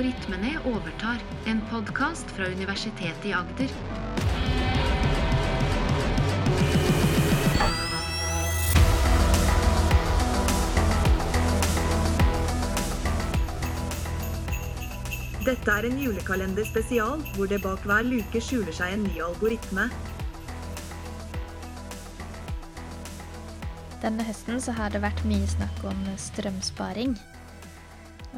Algoritmene overtar, en podkast fra Universitetet i Agder. Dette er en julekalender spesial, hvor det bak hver luke skjuler seg en ny algoritme. Denne høsten så har det vært mye snakk om strømsparing.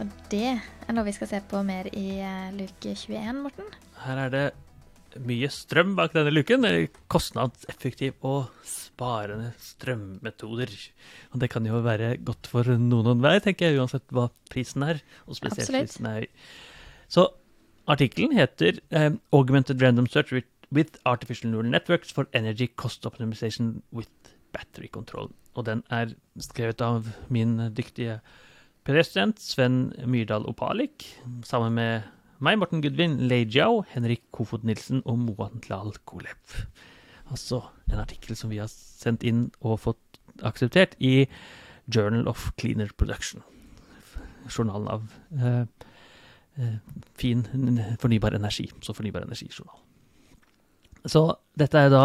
Og det er noe vi skal se på mer i eh, luke 21, Morten. Her er det mye strøm bak denne luken. Kostnadseffektiv og sparende strømmetoder. Og det kan jo være godt for noen og enhver, tenker jeg, uansett hva prisen er. Og spesielt Absolutt. prisen er høy. Så artikkelen heter eh, 'Augmented Random Search with, with Artificial Neural Networks for Energy Cost Optimization with Battery Control'. Og den er skrevet av min dyktige pedestudent Sven Myrdal Opalik, sammen med meg, Morten Gudvin, Lei Henrik Kofod Nilsen og Moan Lal Kolev. Altså en artikkel som vi har sendt inn og fått akseptert i Journal of Cleaner Production. Journalen av eh, eh, fin fornybar energi. Så fornybar energijournal. Så dette er da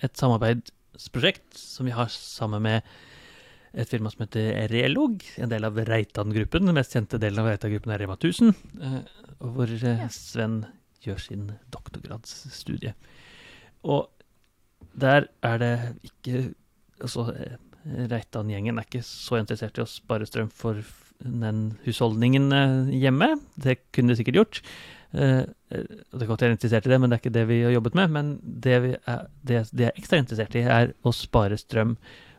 et samarbeidsprosjekt som vi har sammen med et firma som heter Relog, en del av Reitan-gruppen. Den mest kjente delen av Reitan-gruppen er Rema 1000, eh, hvor eh, Sven gjør sin doktorgradsstudie. Og der er det ikke Altså, eh, Reitan-gjengen er ikke så interessert i å spare strøm for den husholdningen hjemme. Det kunne de sikkert gjort. Det kan godt være interessert i det, men det er ikke det vi har jobbet med. Men det vi er, det, det jeg er ekstra interessert i, er å spare strøm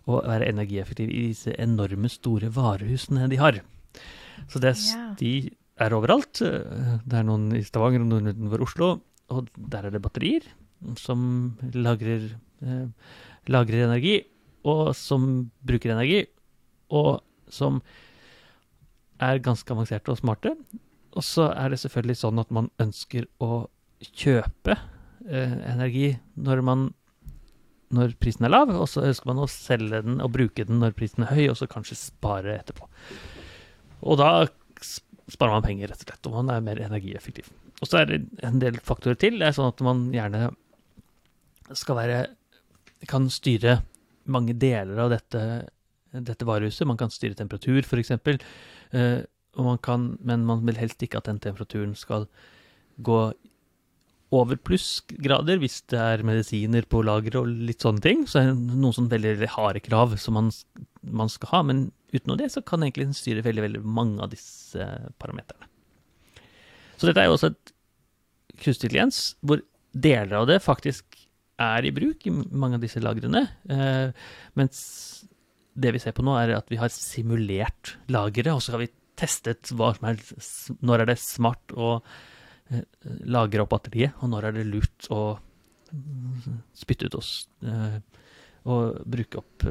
og være energieffektiv i disse enorme, store varehusene de har. Så det, s- Ja. de er overalt. Det er noen i Stavanger og noen utenfor Oslo, og der er det batterier som lagrer, eh, lagrer energi, og som bruker energi, og som er ganske avanserte og smarte. Og så er det selvfølgelig sånn at man ønsker å kjøpe eh, energi når man når prisen er lav, og så ønsker man å selge den og bruke den når prisen er høy, og så kanskje spare etterpå. Og da sparer man penger, rett og slett, og man er mer energieffektiv. Og så er det en del faktorer til. Det er sånn at man gjerne skal være Kan styre mange deler av dette, dette varehuset. Man kan styre temperatur, f.eks. Uh, og man kan, men man vil helst ikke at den temperaturen skal gå over plussgrader hvis det er medisiner på lageret og litt sånne ting. Så er det noen sånn veldig harde krav som man, man skal ha. Men utenom det så kan egentlig den styre veldig, veldig mange av disse parameterne. Så dette er jo også et kunstig intelligens hvor deler av det faktisk er i bruk i mange av disse lagrene. Eh, mens det vi ser på nå, er at vi har simulert lageret, og så har vi testet hva som er, når er det smart å lagre opp batteriet, og når er det lurt å spytte ut oss eh, og bruke opp,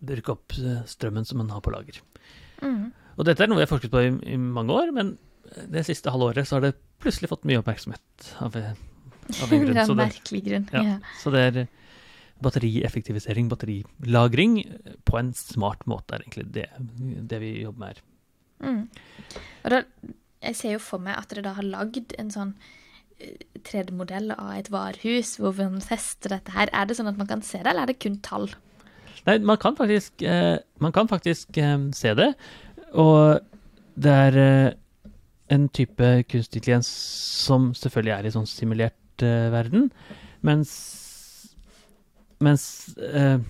bruke opp eh, strømmen som man har på lager. Mm. Og dette er noe vi har forsket på i, i mange år, men det siste halve året så har det plutselig fått mye oppmerksomhet av, av en grunn. En merkelig grunn. ja. Ja. så det er batterieffektivisering, batterilagring, på en smart måte er egentlig det, det vi jobber med her. Mm. Og da, jeg ser jo for meg at dere da har lagd en sånn 3D-modell av et varehus hvor man tester dette her. Er det sånn at man kan se det, eller er det kun tall? Nei, man kan faktisk, eh, man kan faktisk eh, se det, og det er eh, en type kunstig intelligens som selvfølgelig er i sånn simulert eh, verden, mens, mens eh,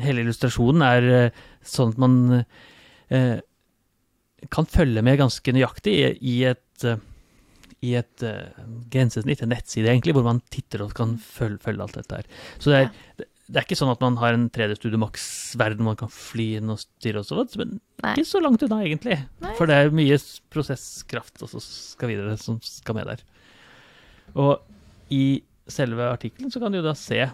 hele illustrasjonen er eh, sånn at man eh, kan følge med ganske nøyaktig i, et i et uh, grensesnitt, en nettside egentlig, hvor man titter og kan følge, følge alt dette her. Så det er, ja. det er ikke sånn at man har en 3D Studio Max-verden man kan fly inn og styre og sånt, men Nei. ikke så langt unna egentlig. Nei. For det er mye prosesskraft, prosesskraft også skal videre som skal med der. Og i selve artikkelen så kan du jo da se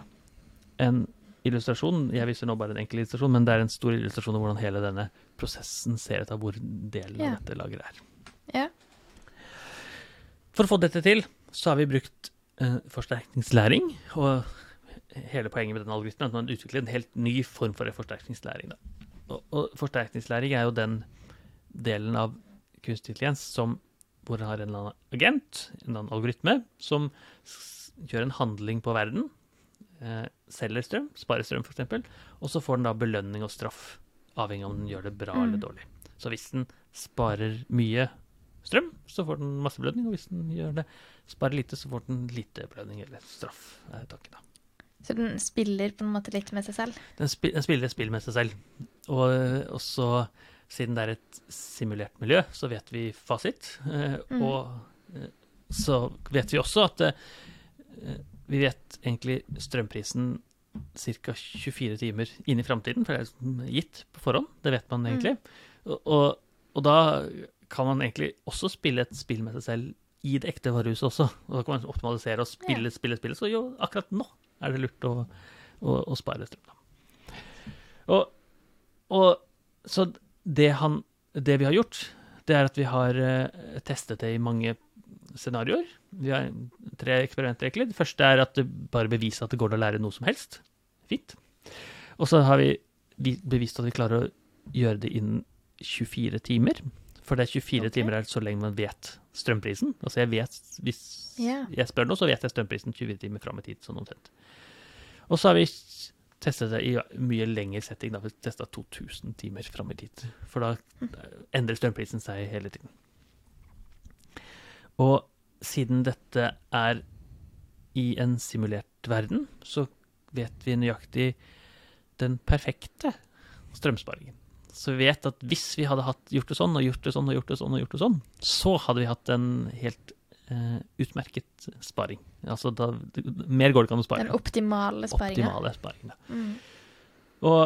en illustrasjon. Jeg viser nå bare en enkel illustrasjon, men det er en stor illustrasjon av hvordan hele denne prosessen ser ut av hvor delen av dette lageret er. Ja. For å få dette til, så har vi brukt uh, forsterkningslæring. Og hele poenget med den algoritmen er at man utvikler en helt ny form for forsterkningslæring. Og, og forsterkningslæring er jo den delen av kunstig intelligens som hvor den har en eller annen agent, en eller annen algoritme, som gjør en handling på verden. Uh, selger strøm, sparer strøm f.eks. Og så får den da belønning og straff, avhengig av om den gjør det bra Mm. eller dårlig. Så hvis den sparer mye strøm, så får den masse blødning. Og hvis den gjør det sparer lite, så får den lite blødning, eller straff. er tanken da. Så den spiller på en måte litt med seg selv. Den, spi den spiller et spill med seg selv. Og, og så, siden det er et simulert miljø, så vet vi fasit. Eh, Mm. Og eh, så vet vi også at eh, vi vet egentlig strømprisen ca. 24 timer inn i framtiden, for det er liksom gitt på forhånd. Det vet man egentlig. Og, og, og da kan man egentlig også spille et spill med seg selv i det ekte varehuset også. Og da kan man optimalisere og spille, spille, spille. Så jo, akkurat nå er det lurt å, å, å spare strøm. Og, og så det, han, det vi har gjort, det er at vi har eh, testet det i mange scenarioer. Vi har tre eksperimenter, egentlig. Det første er at det bare beviser at det går an å lære noe som helst. Fint. Og så har vi vi- bevist at vi klarer å gjøre det innen 24 timer. For det er 24 okay. timer er så lenge man vet strømprisen. Altså jeg vet, Hvis yeah. jeg spør nå, så vet jeg strømprisen 24 timer fram i tid. sånn omtrent. Og så har vi testet det i mye lengre setting. Da har vi testa 2000 timer fram i tid. For da endrer strømprisen seg hele tiden. Og siden dette er i en simulert verden, så vet vi nøyaktig den perfekte strømsparingen. Så vi vet at hvis vi hadde hatt, gjort det sånn og gjort det sånn og gjort det sånn, og gjort det sånn, så hadde vi hatt en helt eh, utmerket sparing. Altså da, mer går det ikke an å spare. Den optimale sparingen. Optimale sparingen. Mm. Og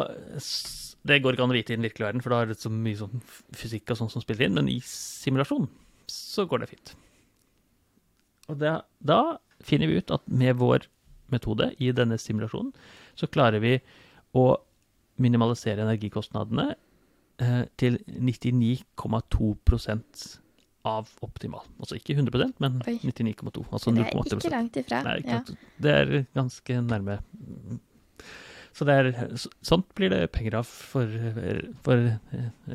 det går ikke an å vite i den virkelige verden, for da er det så mye sånn fysikk og sånn som spiller inn, men i simulasjon så går det fint. Og det, da finner vi ut at med vår metode i denne simulasjonen, så klarer vi å minimalisere energikostnadene eh, til 99,2% av optimal. Altså ikke 100% men 99,2. Altså Det er ikke langt ifra. Nei, ikke ja. Det er ganske nærme. Så det er, så- sånt blir det penger av for, for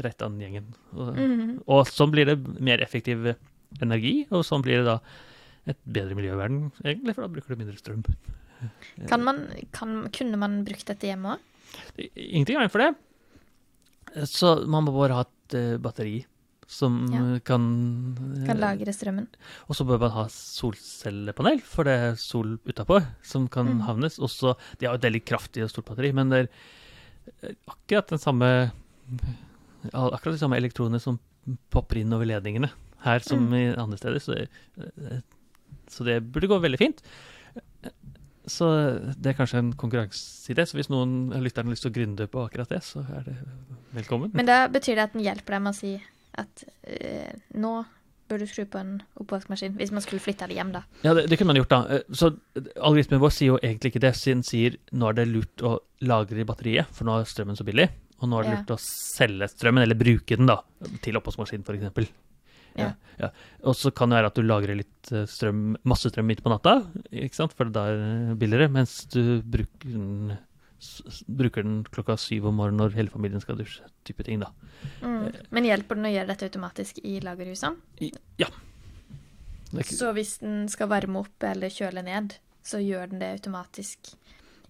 Reitan-gjengen. Og, Mhm. og sånn blir det mer effektiv energi, og sånn blir det da et bedre miljø i verden, egentlig, for da bruker du mindre strøm. Kan man, kan, kunne man brukt dette hjemme òg? Ingenting er for det. Så man må bare ha et eh, batteri som Ja. kan Kan eh, lagre strømmen? Og så bør man ha solcellepanel, for det er sol utapå som kan Mm. havnes. Også, de har et veldig kraftig og stort batteri, men det er eh, akkurat den samme Akkurat de samme elektronene som popper inn over ledningene her som Mm. i andre steder. Så, eh, så det burde gå veldig fint. Så det er kanskje en konkurranseidé. Så hvis noen lytterne har lyst til å gründe på akkurat det, så er det velkommen. Men da betyr det at den hjelper deg med å si at øh, nå bør du skru på en oppvaskmaskin, hvis man skulle flytta det hjem, da. Ja, det, det kunne man gjort, da. Eh, Så algoritmen vår sier jo egentlig ikke det. Den sier nå er det lurt å lagre i batteriet, for nå er strømmen så billig. Og nå er det Ja. lurt å selge strømmen, eller bruke den, da, til oppvaskmaskinen f.eks. Ja. Ja. Og så kan det være at du lagrer litt eh, strøm, masse strøm midt på natta, ikke sant? for da er det billigere, mens du bruker den, bruker den klokka syv om morgenen når hele familien skal dusje, type ting, da. Mm. Men hjelper den å gjøre dette automatisk i lagerhusene? I, ja. Ikke- Så hvis den skal varme opp eller kjøle ned, så gjør den det automatisk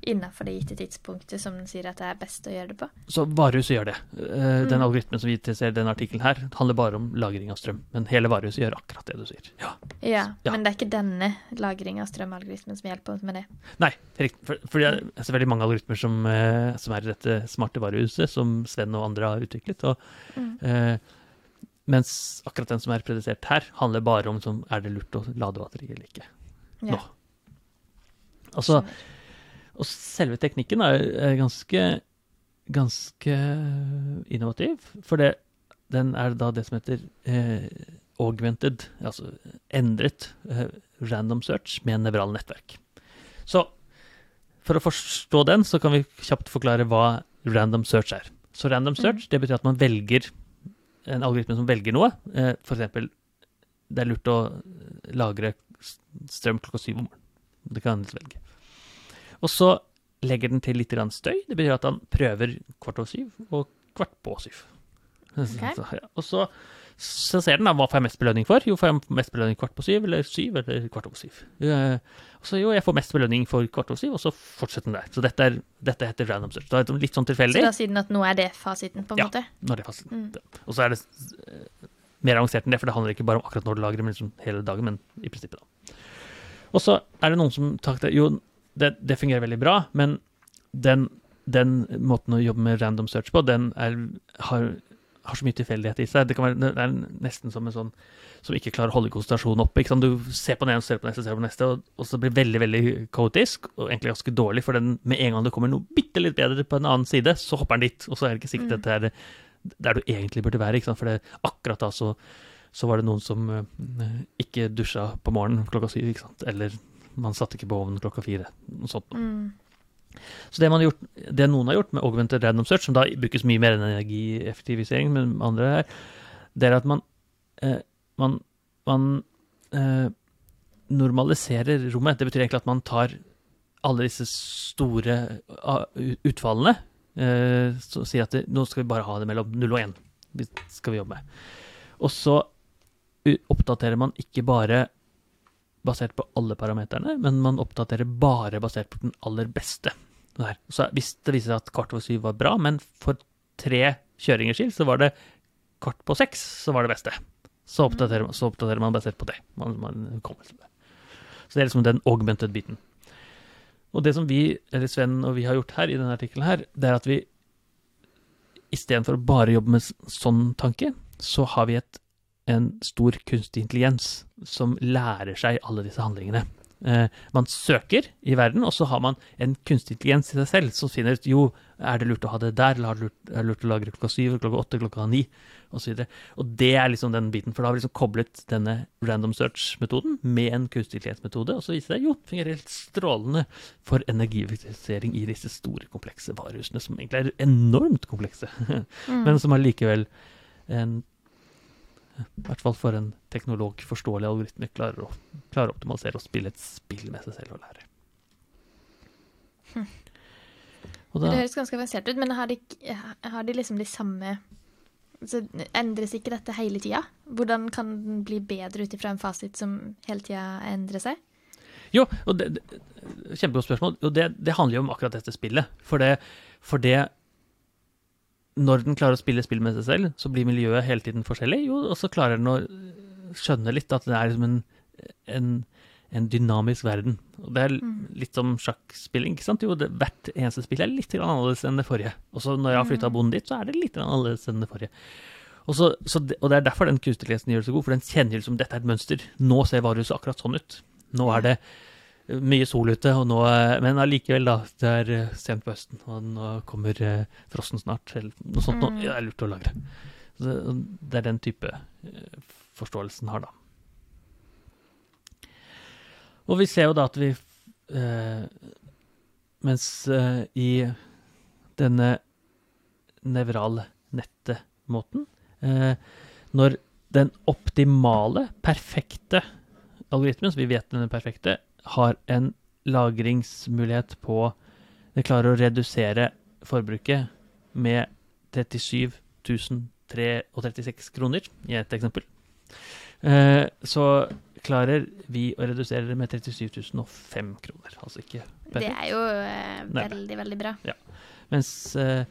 innafor det gitte tidspunktet som den sier at det er best å gjøre det på? Så varehuset gjør det. Eh, Den Mm. algoritmen som vi ser i denne artikkelen her, handler bare om lagring av strøm. Men hele varehuset gjør akkurat det du sier. Ja. Ja, Ja. men det er ikke denne lagring av strømalgoritmen som hjelper med det. Nei, riktig. For, for det er veldig mange algoritmer som, eh, som er i dette smarte varehuset, som Sven og andre har utviklet. Og, Mm. eh, mens akkurat den som er predisert her, handler bare om som, er det lurt å lade batteri eller ikke. Ja, Nå. Altså, skjønner. Og selve teknikken er, er ganske, ganske innovativ, for det, den er da det som heter eh, augmented, altså endret eh, random search med nevrale nettverk. Så for å forstå den, så kan vi kjapt forklare hva random search er. Så random search, det betyr at man velger en algoritme som velger noe. Eh, for eksempel, det er lurt å lagre strøm klokka syv om morgenen. Det kan man velge. Og så legger den til litt støy. Det betyr at han prøver kvart over syv og kvart på syv. Så, ja. Og så Så ser den da, hva får jeg mest belønning for? Jo, får jeg mest belønning kvart på syv, eller syv, eller kvart over syv. Og så jo, jeg får mest belønning for kvart over syv, og så fortsetter den der. Så dette, er, dette heter random search. Det er litt sånn Så da sier den at nå er det fasiten, på en Ja. måte? er det fasiten. Mm. Og så er det eh, mer avansert enn det, for det handler ikke bare om akkurat når du lagrer, men liksom hele dagen, men i prinsippet, da. Og så er det noen som takker... Jo, det, det fungerer veldig bra, men den, den måten å jobbe med random search på, den er, har, har så mye tilfeldighet i seg. Det, kan være, det er nesten som en sånn som ikke klarer å holde konsentrasjonen oppe. Du ser på den ene, ser på den neste, ser på den neste, og, og så blir det veldig veldig kaotisk, og egentlig ganske dårlig, for den, med en gang det kommer noe bitte litt bedre på en annen side, så hopper den dit, og så er det ikke sikkert Mm. at det er der du egentlig burde være. For det, akkurat da så, så var det noen som eh, ikke dusja på morgenen klokka syv, eller man satte ikke på ovnen klokka fire. Mm. Så det, man har gjort, det noen har gjort med augmented random search, som da brukes mye mer enn energieffektivisering, men andre her, det er at man, eh, man, man eh, normaliserer rommet. Det betyr egentlig at man tar alle disse store utfallene, eh, så sier at det, nå skal vi bare ha det mellom 0 og 1. Det skal vi jobbe med. Og så oppdaterer man ikke bare basert på alle parameterne, men man oppdaterer bare basert på den aller beste. Der. Så hvis det viser seg at kvart over syv var bra, men for tre kjøringer skyld så var det kvart på seks som var det beste. Så oppdaterer, så oppdaterer man basert på det. Man, man kommer til det. Så det er liksom den augmented biten. Og det som vi, eller Sven og vi har gjort her i denne artikkelen her, det er at vi istedenfor å bare jobbe med sånn tanke, så har vi et, en stor kunstig intelligens som lærer seg alle disse handlingene. Eh, man søker i verden, og så har man en kunstig intelligens i seg selv som finner ut jo, er det lurt å ha det der, eller er det lurt, er det lurt å lagre klokka syv, klokka åtte, klokka ni, osv. Og, og det er liksom den biten, for da har vi liksom koblet denne random search-metoden med en kunstig intelligens-metode, og så viser det jo, det fungerer helt strålende for energieffektivisering i disse store, komplekse varehusene, som egentlig er enormt komplekse, Mm. men som allikevel en i hvert fall for en teknolog forståelig algoritme klarer å, klarer å optimalisere og spille et spill med seg selv og lære. Hm. Og Det høres ganske avansert ut, men har de, har de liksom de samme så Endres ikke dette hele tida? Hvordan kan den bli bedre ut ifra en fasit som hele tida endrer seg? jo, og det, det, kjempegodt spørsmål. Og det, det handler jo om akkurat dette spillet. For det, for det Når den klarer å spille spill med seg selv, så blir miljøet hele tiden forskjellig. Jo, og så klarer den å skjønne litt at det er liksom en, en, en dynamisk verden. Og det er Mm. litt som sjakkspilling. ikke sant? Jo, det, hvert eneste spill er litt annerledes enn det forrige. Og så når jeg har flytta Mm. bonden dit, så er det litt annerledes enn det forrige. Og, så, så det, og det er derfor den kunstig gjør det så god, for den kjenner liksom dette er et mønster. Nå ser varehuset akkurat sånn ut. Nå er det mye sol ute, nå, men allikevel, da. Det er eh, sent på høsten, og nå kommer eh, frosten snart. Eller noe sånt. Mm. Nå, ja, det er lurt å lagre. Så det, det er den type eh, forståelsen har, da. Og vi ser jo da at vi eh, Mens eh, i denne nevralnettet-måten eh, Når den optimale, perfekte algoritmen, så vi vet den er perfekte, har en lagringsmulighet på Det klarer å redusere forbruket med 37 036 kroner, i et eksempel. Eh, så klarer vi å redusere det med 37 005 kroner. Altså ikke Det er jo eh, Nei. veldig, veldig bra. Mens eh,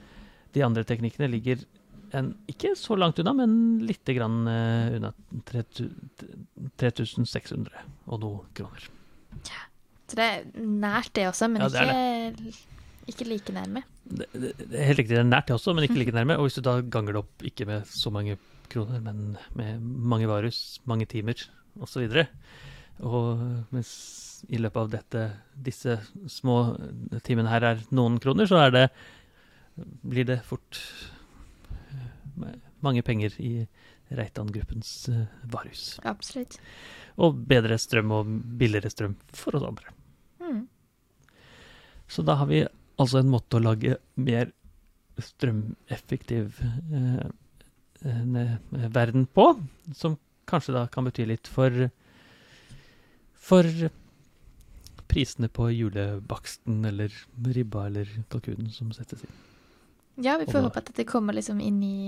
de andre teknikkene ligger en, ikke så langt unna, men lite grann unna 3600 og noe kroner. Så det er nært det også, men Ja, det ikke, ikke like nærme. Det, det, det er helt riktig, det er nært det også, men ikke like nærme. Og hvis du da ganger det opp ikke med så mange kroner, men med mange varus, mange timer osv. Og, og mens i løpet av dette, disse små timene her er noen kroner, så det, blir det fort eh, mange penger i Reitan-gruppens eh, varehus. Absolutt. Og bedre strøm og billigere strøm for oss andre. Mm. Så da har vi altså en måte å lage mer strømeffektiv eh, eh, verden på, som kanskje da kan bety litt for for prisene på julebaksten eller ribba eller kalkunen som settes inn. Ja, vi får håpe at dette kommer liksom inn i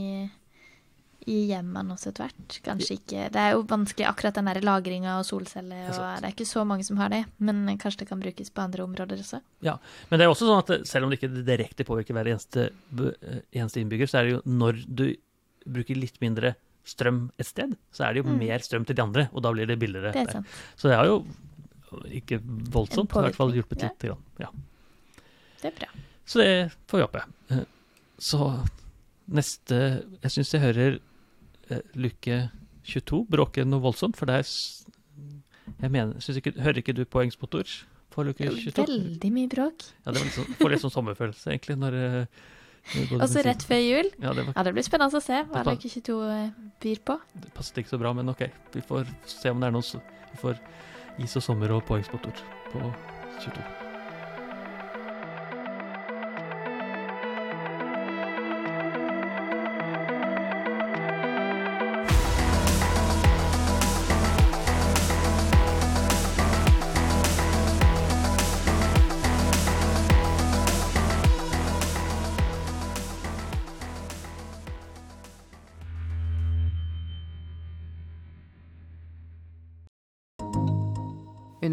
i hjemmene også etter hvert. Kanskje ikke Det er jo vanskelig akkurat den lagringa og solceller, er og det er ikke så mange som har det. Men kanskje det kan brukes på andre områder også. Ja, Men det er også sånn at selv om det ikke direkte påvirker hver eneste, eh, eneste innbygger, så er det jo når du bruker litt mindre strøm et sted, så er det jo Mm. mer strøm til de andre, og da blir det billigere. Det er sant. Så det har jo ikke voldsomt, i hvert fall hjulpet litt. Ja. Ja. Det er bra. Så det får vi håpe. Eh, Så neste Jeg syns jeg hører luke 22 bråke noe voldsomt, for der er jeg mener, ikke, Hører ikke du poengsmotor for luke Det er 22? Veldig mye bråk. Ja, det var litt sånn, får litt sånn sommerfølelse, egentlig, når, eh, når Og så rett før jul. Ja, det, var, Ja, det blir spennende å se hva Det Luke 22 eh, byr på. det passet ikke så bra, men ok. Vi får se om det er noe Vi får is og sommer og påhengsmotor på 22.